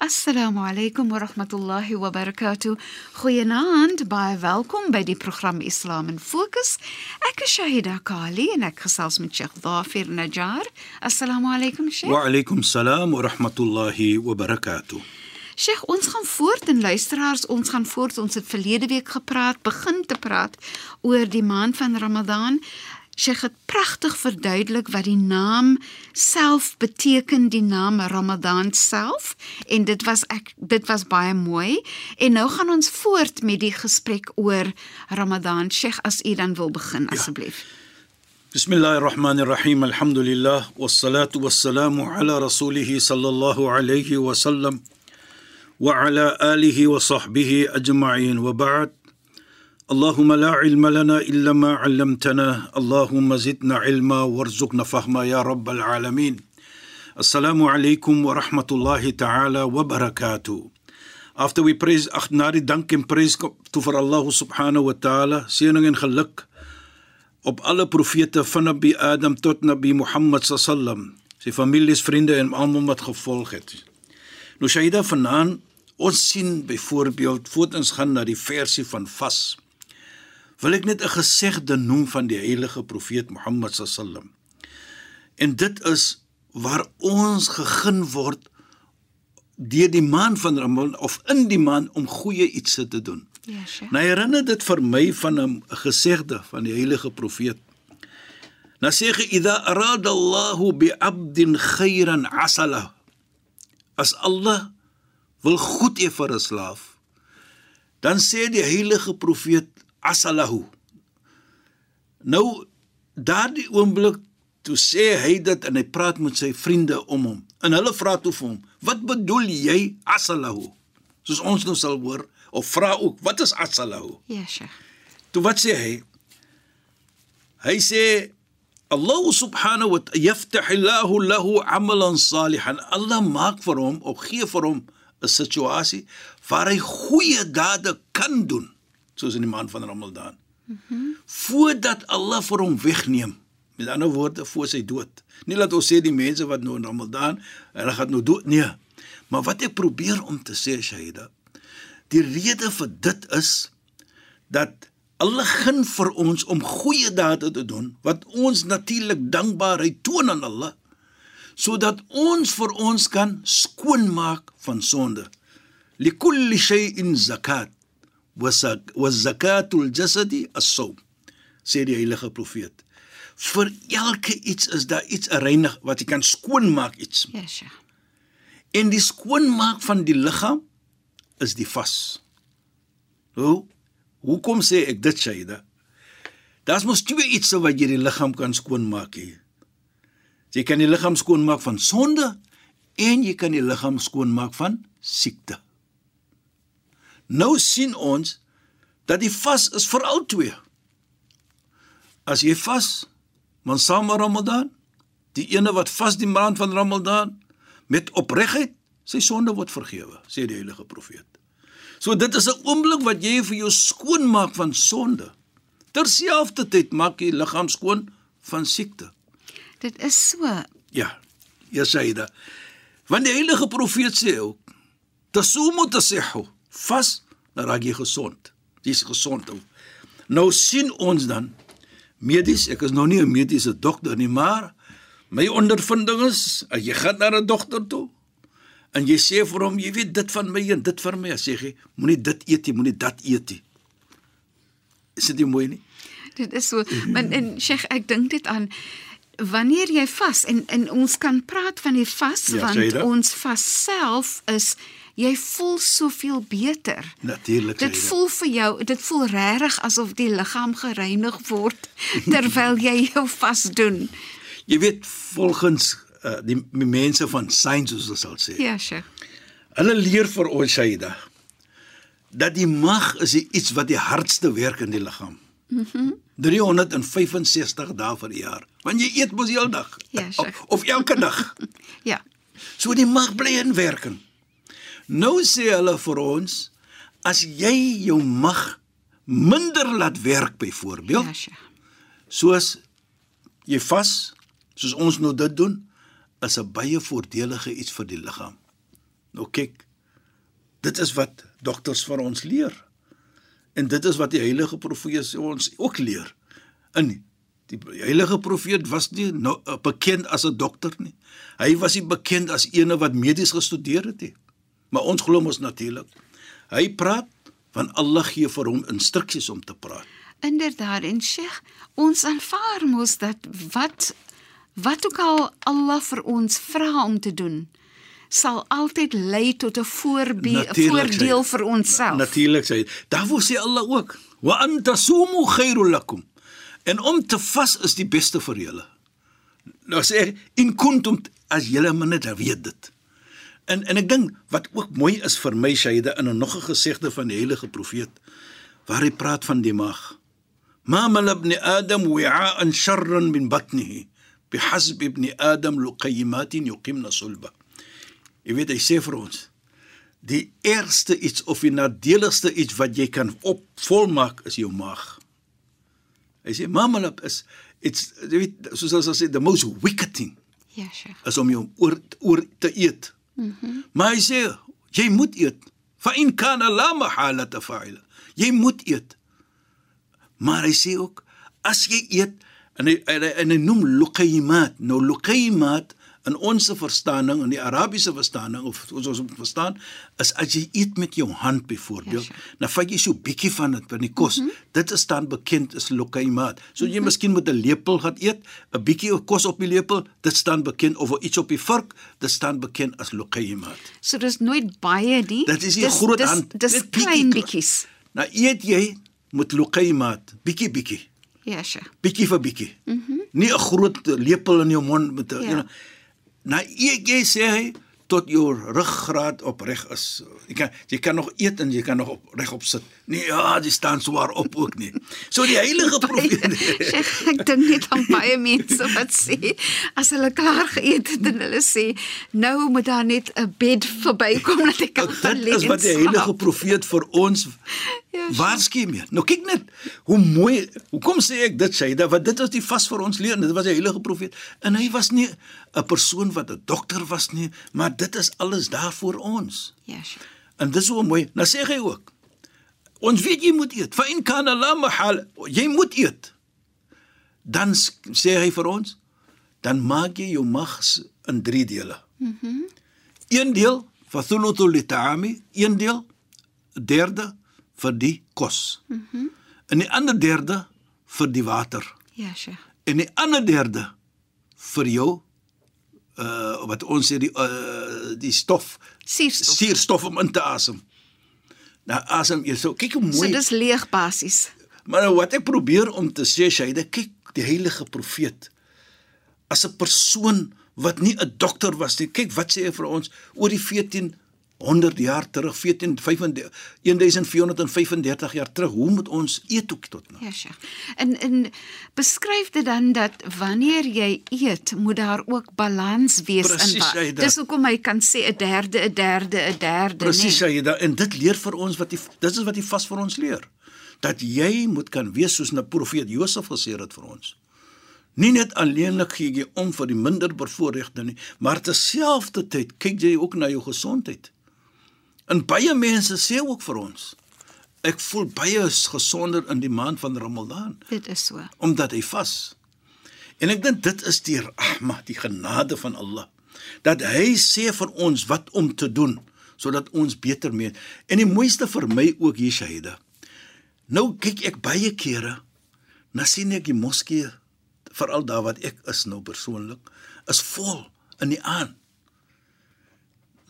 Assalamu alaykum wa rahmatullahi wa barakatuh. Goeienaand, baie welkom by die program Islam in Fokus. Ek is Shahida Kali en ek gesels met Sheikh Dhafir Najjar. Assalamu alaykum Sheikh. Wa alaykum salaam wa rahmatullahi wa barakatuh. Sheikh, ons gaan voort en luisteraars, ons gaan voort. Ons het verlede week gepraat, begin te praat oor die maand van Ramadan. Sheikh het pragtig verduidelik wat die naam self beteken, die naam Ramadan self en dit was ek dit was baie mooi en nou gaan ons voort met die gesprek oor Ramadan. Sheikh, as u dan wil begin asseblief. Ja. Bismillahirrahmanirrahim. Alhamdulillah wassalatu wassalamu ala rasulih sallallahu alayhi wa sallam wa ala alihi wa sahbihi ajma'in wa ba'd. اللهم لا علم لنا الا ما علمتنا اللهم زدنا علما وارزقنا فهما يا رب العالمين السلام عليكم ورحمه الله تعالى وبركاته After we praise ag na die dank en prys toe vir Allah subhanahu wa taala seëning en geluk op alle profete van Nabi Adam tot Nabi Muhammad sallam sy families vriende en almal wat gevolg het Nou Shaida vanaand ons sien byvoorbeeld voordat ons gaan na die versie van vas wil ek net 'n gesegde noem van die heilige profeet Mohammed sallam. En dit is waar ons gegeen word deur die maand van Ramadan of in die maand om goeie iets te doen. Ja, Sheikh. Nou herinner dit vir my van 'n gesegde van die heilige profeet. Nou sê hy idha arada Allahu bi 'abdin khairan asala. As Allah wil goed hê vir 'n slaaf, dan sê die heilige profeet asalahu. Nou daardie oomblik toe sê hy dit en hy praat met sy vriende om hom. En hulle vra toe vir hom, "Wat bedoel jy asalahu?" Soos ons nou sal hoor of vra ook, "Wat is asalahu?" Ja, Sheikh. Toe wat sê hy? Hy sê Allah subhanahu wa ta'ala yaftah Allahu lahu 'amalan salihan. Allah maak vir hom of gee vir hom 'n situasie waar hy goeie dade kan doen soos in die maand van Ramadan. Mhm. Voordat Allah vir hom wegneem. Met ander woorde voor sy dood. Nie laat ons sê die mense wat nou in Ramadan, hulle gaan nou dood nie. Maar wat ek probeer om te sê Shaida, die rede vir dit is dat Allah gun vir ons om goeie dade te doen wat ons natuurlik dankbaarheid toon aan Allah sodat ons vir ons kan skoonmaak van sonde. Likulli shay'in zakat wazakatul jasadi as-sawm sê die heilige profeet. Vir elke iets is daar iets reinig wat jy kan skoonmaak iets. Ja, Sheikh. en die skoonmaak van die liggaam is die vas. Hoe? Hoekom sê ek dit Shaida? Daar's mos twee iets wat jy die liggaam kan skoonmaak hier jy kan die liggaam skoonmaak van sonde en jy kan die liggaam skoonmaak van siekte Nou sien ons dat die vas is vir al twee. As jy vas, man saam Ramadan, die ene wat vas die maand van Ramadan met opregtheid, sy sonde word vergewe, sê die heilige profeet. So dit is 'n oomblik wat jy vir jou skoon maak van sonde. Terselfdertyd maak jy liggaam skoon van siekte. Dit is so. Ja. Ja Saida. Want die heilige profeet sê ook: "Tasumu tasihhu." Vas, dan raak jy gesond. Jy's gesond. Ou. Nou sien ons dan medies, ek is nou nie 'n mediese dokter nie, maar my ondervinding is, as jy gaan na 'n dokter toe en jy sê vir hom, jy weet dit van my en dit vir my, sê hy, moenie dit eet nie, moenie dat eet nie. Is dit nie mooi nie? Dit is so. Maar en Sheikh, ek dink dit aan wanneer jy vas en en ons kan praat van die vas Ja, want ons vas self is jy voel soveel beter. Natuurlik Dit Saida. voel vir jou, dit voel regtig asof die liggaam gereinig word terwyl jy jou vas doen. Jy weet volgens uh, die, die mense van science soos ons sal sê. Ja, Sheikh. Hulle leer vir ons Shaida dat die mag is die iets wat die hardste werk in die liggaam. Mhm. Mm 365 dae vir die jaar. Want jy eet mos heeldag. Ja, of, Sheikh. of elke dag. Ja. So die mag bly in werking. Nou sê hulle vir ons as jy jou mag minder laat werk byvoorbeeld, Ja, Sheikh. soos jy vas, soos ons nou dit doen, is 'n baie voordelige iets vir die liggaam. Nou kyk, dit is wat dokters vir ons leer. En dit is wat die heilige profeet ons ook leer. In die heilige profeet was nie nou uh, bekend as 'n dokter nie. Hy was nie bekend as eene wat medies gestudeer het nie. Maar ons glo mos natuurlik. Hy praat van Allah gee vir hom instruksies om te praat. Inderdaad, en Sheikh, ons aanvaar mos dat wat wat ook al Allah vir ons vra om te doen, sal altyd lei tot 'n voordeel vir onsself. Natuurlik sê hy. Daarvoor sê Allah ook: "Wa antasumu khairul lakum." En om te vas is die beste vir julle. Nou sê hy, in kuntum as julle maar net weet dit. En en ek dink wat ook mooi is vir my Shaida in 'n nog 'n gesegde van die heilige profeet waar hy praat van die mag. Ma mal ibn adam wi'a'an sharran min batnihi bihasb ibn adam luqaymatin yuqimna sulba. Jy weet hy sê vir ons die ergste iets of die nadeligste iets wat jy kan op volmaak is jou maag. Hy sê mamalap is it's jy weet soos as sê the most wicked thing Ja, Sheikh. is om jou oor oor te eet. Mm maar hy sê jy moet eet. Fa in kana la mahala fa'ila. Jy moet eet. Maar hy sê ook as jy eet en hy en hy, en hy noem luqaymat. Nou luqaymat in ons verstaaning in die Arabiese verstaaning of ons ons verstaan is as jy eet met jou hand byvoorbeeld, Ja, sure. nou vat jy so bietjie van dit van die kos. Mm -hmm. Dit is staan bekend as luqaymat. So jy miskien met 'n lepel gaan eet, 'n bietjie kos op die lepel, dit staan bekend of iets op die vork, dit staan bekend as luqaymat. So dis nooit baie nie. Dit is nie Dis- groot dis, hand, Dis bietjie klein kle- bietjies. Nou eet jy met luqaymat, bietjie bietjie. Ja, Sheikh. bietjie vir bietjie. Mm -hmm. Nie 'n groot lepel in jou mond met 'n Ja. ja. you know. Nou eet jy sê hy tot jou ruggraat opreg is. Jy kan jy kan nog eet en jy kan nog op regop sit. Nee, ja, jy staan swaar op ook nie. So die heilige profeet ek dink net aan baie mense wat sê as hulle klaar geëet het en hulle sê nou moet daar net 'n bed verbykom dat ek kan gaan Dit lê. is wat die heilige profeet vir ons Ja, waarsku mee. Nou kyk net hoe mooi. Hoekom sê ek dit sê dat wat dit was die vas vir ons leer. Dit was die heilige profeet en hy was nie 'n persoon wat 'n dokter was nie, maar dit is alles daar vir ons. Ja, Sheikh. En dis so mooi. Nou sê hy ook. Ons weet jy moet eet. Fa in kana la mahal. Jy moet eet. Dan sê hy vir ons, dan maak jy jou mag s- in 3 dele. Mhm. Mm een deel vir thuluthu lit'ami, een deel derde vir die kos. Mhm. Mm en die ander derde vir die water. Ja, Sheikh. En die ander derde vir jou uh wat ons sê die uh die stof Suurstof. suurstof om in te asem. Nou asem jy so kyk hoe So mooi. dis leeg basies. maar nou wat ek probeer om te sê Shaida, kyk die heilige profeet as 'n persoon wat nie 'n dokter was nie. Kyk wat sê hy vir ons oor die 1400 jaar terug, 1435 1435 jaar terug. Hoe moet ons eet ook tot nou? Ja, Sheikh. En en beskryf dit dan dat wanneer jy eet, moet daar ook balans wees Presies, in wat. Dis hoekom hy kan sê 'n derde, 'n derde, 'n derde, Presies nee. Shaida en dit leer vir ons wat die dit is wat die vas vir ons leer. Dat jy moet kan wees soos 'n profeet Josef gesê het vir ons. Nie net alleenlik gee jy om vir die minder bevoorregte nie, maar terselfdertyd kyk jy ook na jou gesondheid. En baie mense sê ook vir ons ek voel baie gesonder in die maand van Ramadan Dit is so. omdat hy vas. En ek dink dit is die rahma, die genade van Allah dat hy sê vir ons wat om te doen sodat ons beter mee. En die mooiste vir my ook hier Shahida. Nou kyk ek baie kere na sien ek die moskee veral daar wat ek is nou persoonlik is vol in die aan.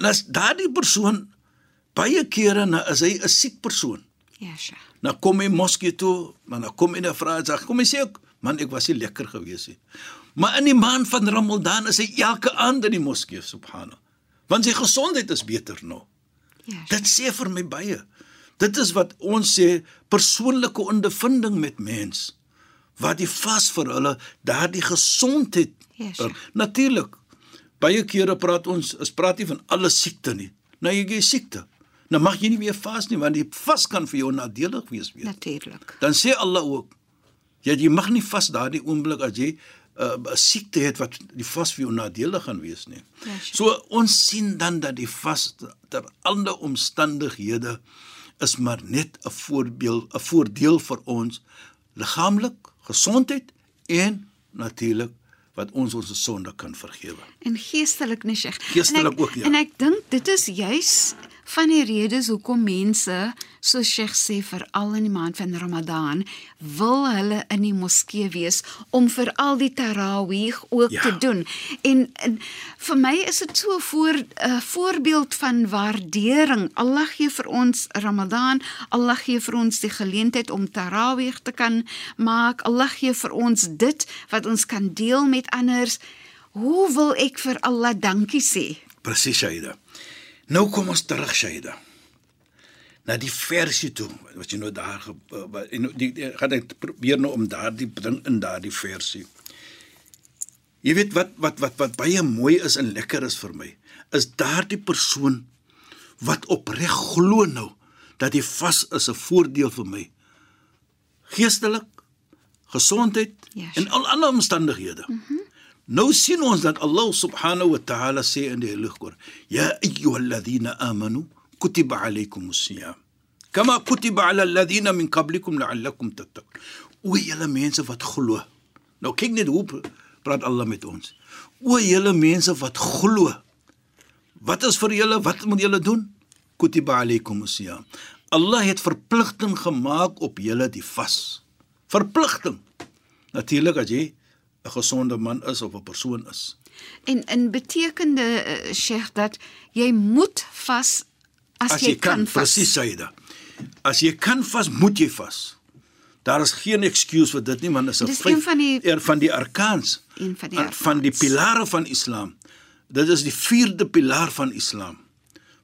Nas daardie persoon Baie kere nou is hy 'n siek persoon. Ja, Sheikh. Nou kom hy moskee toe, maar nou kom hy en vra sê, "Kom hy sê ook, man, ek was nie lekker gewees nie." Maar in die maand van Ramadan is hy elke aand in die moskee, subhanallah. Want sy gesondheid is beter nou. Ja. Sheikh. Dit sê vir my baie. Dit is wat ons sê persoonlike ondervinding met mens. Wat die vas vir hulle daardie gesondheid. Ja, sure. Natuurlik. Baie kere praat ons, is praat nie van alle siekte nie. Nou jy gee siekte. Nou mag jy nie meer vas nie want die vas kan vir jou nadelig wees weer. Natuurlik. Dan sê Allah ook, ja jy mag nie vas daardie oomblik as jy 'n uh, siekte het wat die vas vir jou nadelig gaan wees nie. Ja, sure. So ons sien dan dat die vas ter ander omstandighede is maar net 'n voorbeeld, 'n voordeel vir ons liggaamlik, gesondheid en natuurlik wat ons ons sonde kan vergewe. En geestelik nie, Sheikh. Geestelik ook, ja. En ek dink dit is juis van die redes hoekom mense, soos Sheikh sê, veral in die maand van Ramadan, wil hulle in die moskee wees om vir al die tarawih ook Ja. te doen. En, en vir my is dit so 'n voor 'n voorbeeld van waardering. Allah gee vir ons Ramadan, Allah gee vir ons die geleentheid om tarawih te kan maak. Allah gee vir ons dit wat ons kan deel met anders. Hoe wil ek vir Allah dankie sê? Presies, Shaida. Nou kom ons terug, Shaida. Na die versie toe, wat jy nou daar wat- en nou die, die gaan ek probeer nou om daardie bring in daardie versie. Jy weet wat wat wat wat baie mooi is en lekker is vir my, is daardie persoon wat opreg glo nou dat die vas is 'n voordeel vir my. Geestelik, gesondheid Ja, en al ander omstandighede. Mm -hmm. Nou sien ons dat Allah subhanahu wa ta'ala sê in die Heilige Koran: "Ya ayyuhalladhina amanu kutiba alaykumus siyam kama kutiba ala alladhina min qablikum la'allakum tattaqun." O julle mense wat glo. Nou kyk net hoe praat Allah met ons. O julle mense wat glo. Wat is vir julle? Wat moet julle doen? Kutiba alaykumus siyam. Allah het verpligting gemaak op julle die vas. Verpligting. Natuurlik as jy 'n gesonde man is of 'n persoon is. En in betekende uh, Sheikh dat jy moet vas as, As jy kan, vas. presies Saida. As jy kan vas, moet jy vas. Daar is geen excuse vir dit nie, want dit is 'n van die- er van die arkaans Een van die uh, van die pilare van Islam. Dit is die vierde pilaar van Islam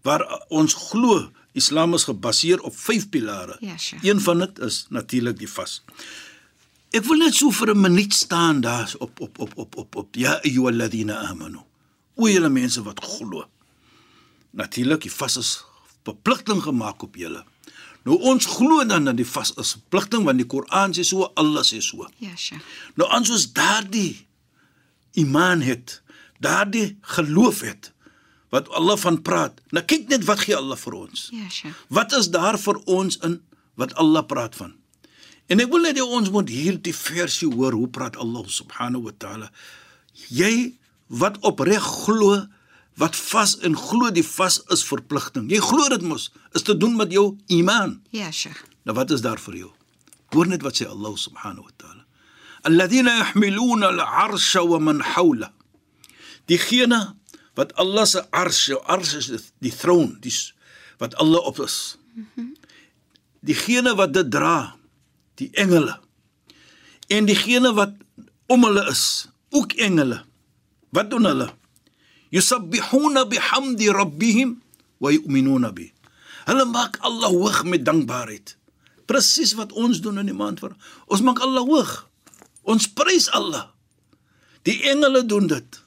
waar ons glo Islam is gebaseer op vyf pilare. Ja, sure. Een van dit is natuurlik die vas. Ek wil net so vir 'n minuut staan daar op op op op op op ja ayyuhalladhina amanu. O julle mense wat glo. Natuurlik, die vas is verpligting gemaak op julle. Nou ons glo dan dat die vas is verpligting want die Koran sê so, Allah sê so. Ja, Sheikh. Nou ons ons daardie iman het, daardie geloof het wat Allah van praat. Nou kyk net wat gee Allah vir ons. Ja, Sheikh. Wat is daar vir ons in wat Allah praat van? En ek wil net hê ons moet hierdie versie hoor hoe praat Allah subhanahu wa taala. Jy wat opreg glo wat vas en glo die vas is verpligting. Jy glo dit mos is te doen met jou iman. Ja, Sheikh. Nou wat is daar vir jou? Hoor net wat sê Allah subhanahu wa taala. Alladhina yahmiluna al-arsha wa man hawla. Diegene wat Allah se ars, jou ars is die troon, dis wat Allah op is. Diegene wat dit dra, die engele. En diegene wat om hulle is, ook engele. Wat doen hulle? Yusabbihuna bihamdi rabbihim wa yu'minuna bi. Hulle maak Allah hoog met dankbaarheid. Presies wat ons doen in die maand van. Ons maak Allah hoog. Ons prys Allah. Die engele doen dit.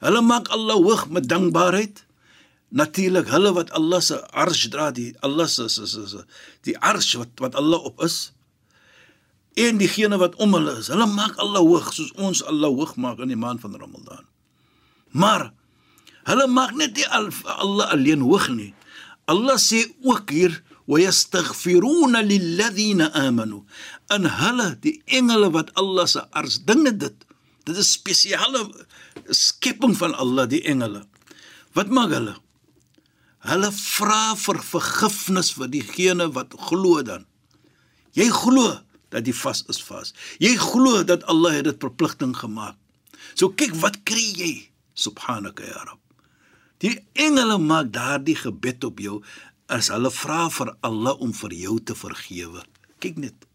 Hulle maak Allah hoog met dankbaarheid. Natuurlik hulle wat Allah se arsh dra, die Allah se se se die arsh wat wat Allah op is. En diegene wat om hulle is, hulle maak Allah hoog soos ons Allah hoog maak in die maand van Ramadan. Maar hulle maak net nie al, Allah alleen hoog nie. Allah sê ook hier wayastaghfiruna lilladheena amanu. En hulle, die engele wat Allah se ars dinge dit. Dit is spesiale skepping van Allah, die engele. Wat maak hulle? Hulle vra vir vergifnis vir diegene wat glo dan. Jy glo dat die vas is vas. Jy glo dat Allah het dit verpligting gemaak. So kyk wat kry jy? Subhanaka ya Rabb. Die engele maak daardie gebed op jou as hulle vra vir Allah om vir jou te vergewe. Kyk net.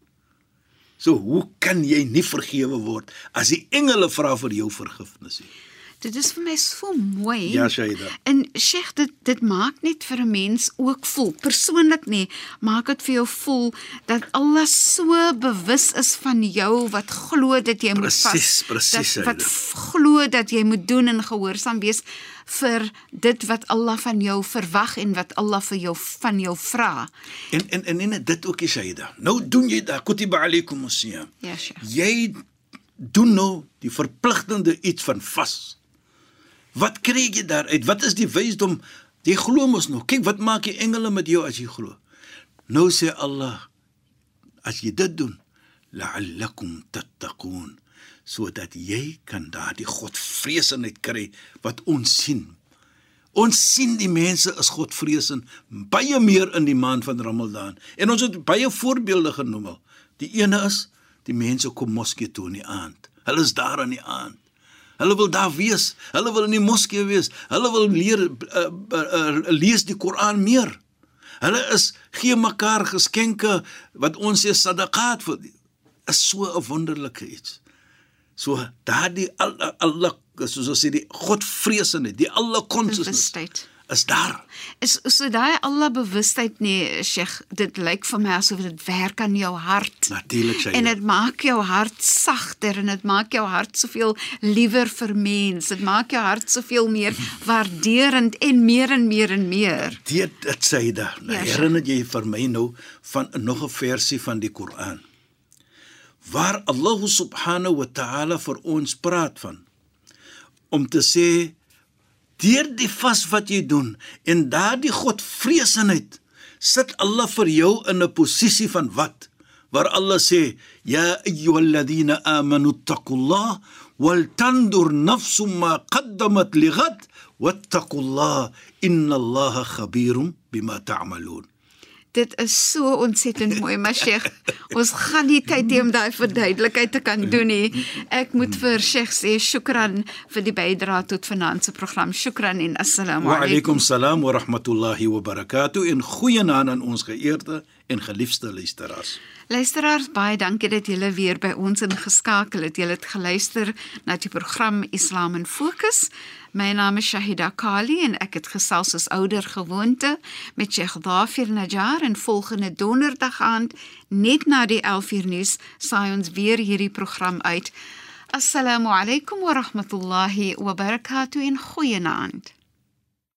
So hoe kan jy nie vergewe word as die engele vra vir jou vergifnis nie? Dit is vir my so mooi. Ja, Shaida. En Sheikh, dit dit maak net vir 'n mens ook voel, persoonlik nie, maak dit vir jou voel dat Allah so bewus is van jou wat glo dat jy moet vas. Presies, presies, dat- Wat Shaida. glo dat jy moet doen en gehoorsaam wees vir dit wat Allah van jou verwag en wat Allah vir jou van jou vra. En en en en dit ook is Shaida. Nou doen jy da kutiba alaykum as-siyam. Ja, Sheikh. Jy doen nou die verpligtende iets van vas. Wat kry jy daaruit? Wat is die wysdom? Jy glo mos nog. Kyk wat maak die engele met jou as jy glo. Nou sê Allah as jy dit doen, la'allakum tattaqun sodat jy kan daardie godvreesenheid kry wat ons sien. Ons sien die mense is godvreesend baie meer in die maand van Ramadan. En ons het baie voorbeelde genoem. al. Die ene is die mense kom moskee toe in die aand. Hulle is daar in die aand. Hulle wil daar wees. Hulle wil in die moskee wees. Hulle wil leer uh, uh, uh, lees die Koran meer. Hulle is gee mekaar geskenke wat ons sê sadaqat vir is so 'n wonderlike iets. So daardie Allah Allah soos ons sê die godvreesendheid, die alle consciousness Bewustheid. Is daar. Is so daai Allah bewustheid nee, Sheikh, dit lyk vir my asof dit werk aan jou hart. Natuurlik sê En jy. dit maak jou hart sagter en dit maak jou hart soveel liewer vir mens. Dit maak jou hart soveel meer waarderend en meer en meer en meer. Dit dit sê. Nou Ja, herinner jy vir my nou van nog 'n versie van die Koran. Waar Allah subhanahu wa ta'ala vir ons praat van om te sê deur die vas wat jy doen en daardie godvreesenheid sit Allah vir jou in 'n posisie van wat? Waar Allah sê ya ayyuhalladhina amanu taqullah wal tandur nafsum ma qaddamat lighad wattaqullah innallaha khabirum bima ta'malun Dit is so ontsettend mooi, maar Sheikh, ons gaan nie tyd hê om daai verduidelikheid te kan doen nie. Ek moet vir Sheikh sê shukran vir die bydrae tot finansie program. Shukran en assalamu wa alaykum. alaykum salaam wa rahmatullahi wa barakatuh en goeienaand aan ons geëerde en geliefde luisteraars Luisteraars, baie dankie dat julle weer by ons ingeskakel het. Julle het geluister na die program Islam in Fokus. My naam is Shahida Kali en ek het gesels soos ouer gewoonte met Sheikh Dafir Najjar en volgende donderdag aand net na die 11uur nuus saai ons weer hierdie program uit. Assalamu alaykum wa rahmatullahi wa barakatuh en goeienaand.